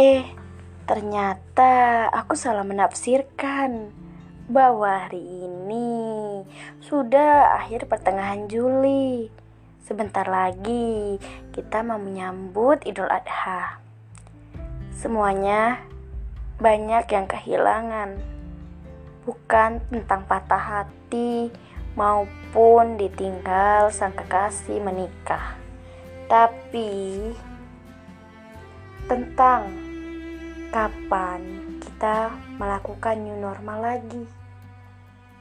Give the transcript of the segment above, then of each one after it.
Eh, ternyata aku salah menafsirkan bahwa hari ini sudah akhir pertengahan Juli. Sebentar lagi kita mau menyambut Idul Adha. Semuanya banyak yang kehilangan. Bukan tentang patah hati maupun ditinggal sang kekasih menikah. Tapi tentang kapan kita melakukan new normal lagi.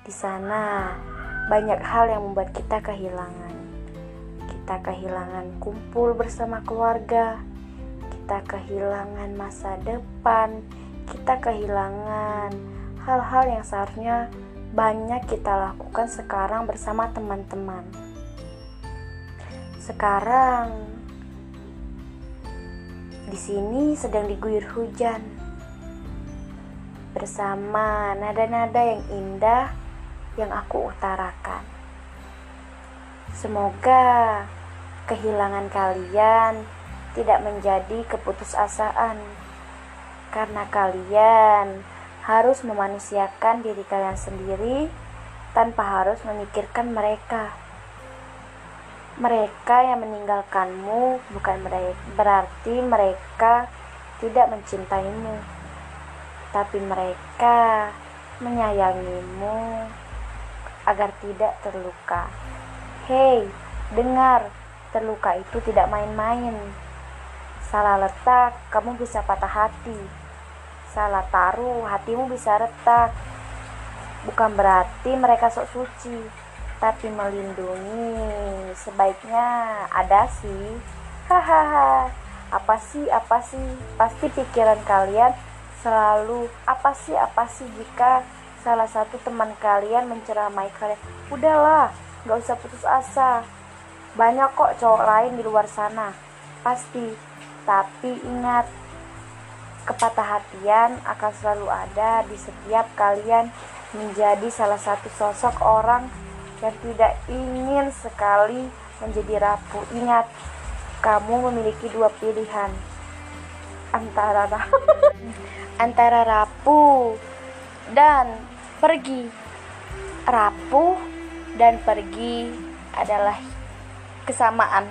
Di sana banyak hal yang membuat kita kehilangan. Kita kehilangan kumpul bersama keluarga, kita kehilangan masa depan, kita kehilangan hal-hal yang seharusnya banyak kita lakukan sekarang bersama teman-teman. Sekarang di sini sedang diguyur hujan bersama nada-nada yang indah yang aku utarakan. Semoga kehilangan kalian tidak menjadi keputusasaan karena kalian harus memanusiakan diri kalian sendiri tanpa harus memikirkan mereka. Mereka yang meninggalkanmu bukan berarti mereka tidak mencintaimu, tapi mereka menyayangimu agar tidak terluka. Hei, dengar, terluka itu tidak main-main. Salah letak, kamu bisa patah hati. Salah taruh, hatimu bisa retak. Bukan berarti mereka sok suci tapi melindungi sebaiknya ada sih. Hahaha. Apa sih apa sih? Pasti pikiran kalian selalu apa sih apa sih jika salah satu teman kalian menceramai kalian? Udahlah gak usah putus asa. Banyak kok cowok lain di luar sana. Pasti. Tapi ingat kepatah hatian akan selalu ada di setiap kalian menjadi salah satu sosok orang yang tidak ingin sekali menjadi rapuh. Ingat, kamu memiliki dua pilihan antara antara rapuh dan pergi. Rapuh dan pergi adalah kesamaan.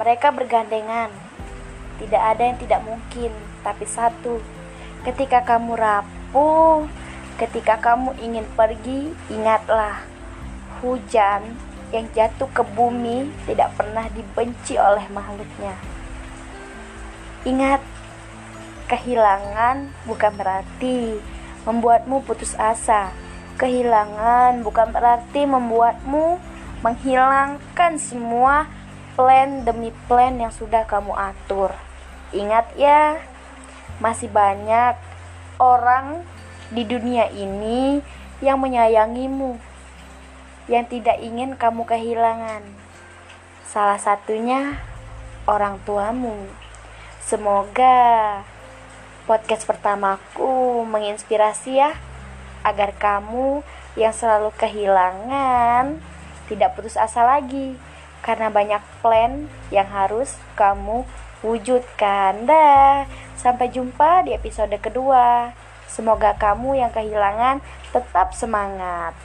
Mereka bergandengan. Tidak ada yang tidak mungkin, tapi satu. Ketika kamu rapuh, ketika kamu ingin pergi, ingatlah Hujan yang jatuh ke bumi tidak pernah dibenci oleh makhluknya. Ingat, kehilangan bukan berarti membuatmu putus asa. Kehilangan bukan berarti membuatmu menghilangkan semua plan demi plan yang sudah kamu atur. Ingat ya, masih banyak orang di dunia ini yang menyayangimu, yang tidak ingin kamu kehilangan. Salah satunya orang tuamu. Semoga podcast pertamaku menginspirasi ya agar kamu yang selalu kehilangan tidak putus asa lagi karena banyak plan yang harus kamu wujudkan. Dah, sampai jumpa di episode kedua. Semoga kamu yang kehilangan tetap semangat.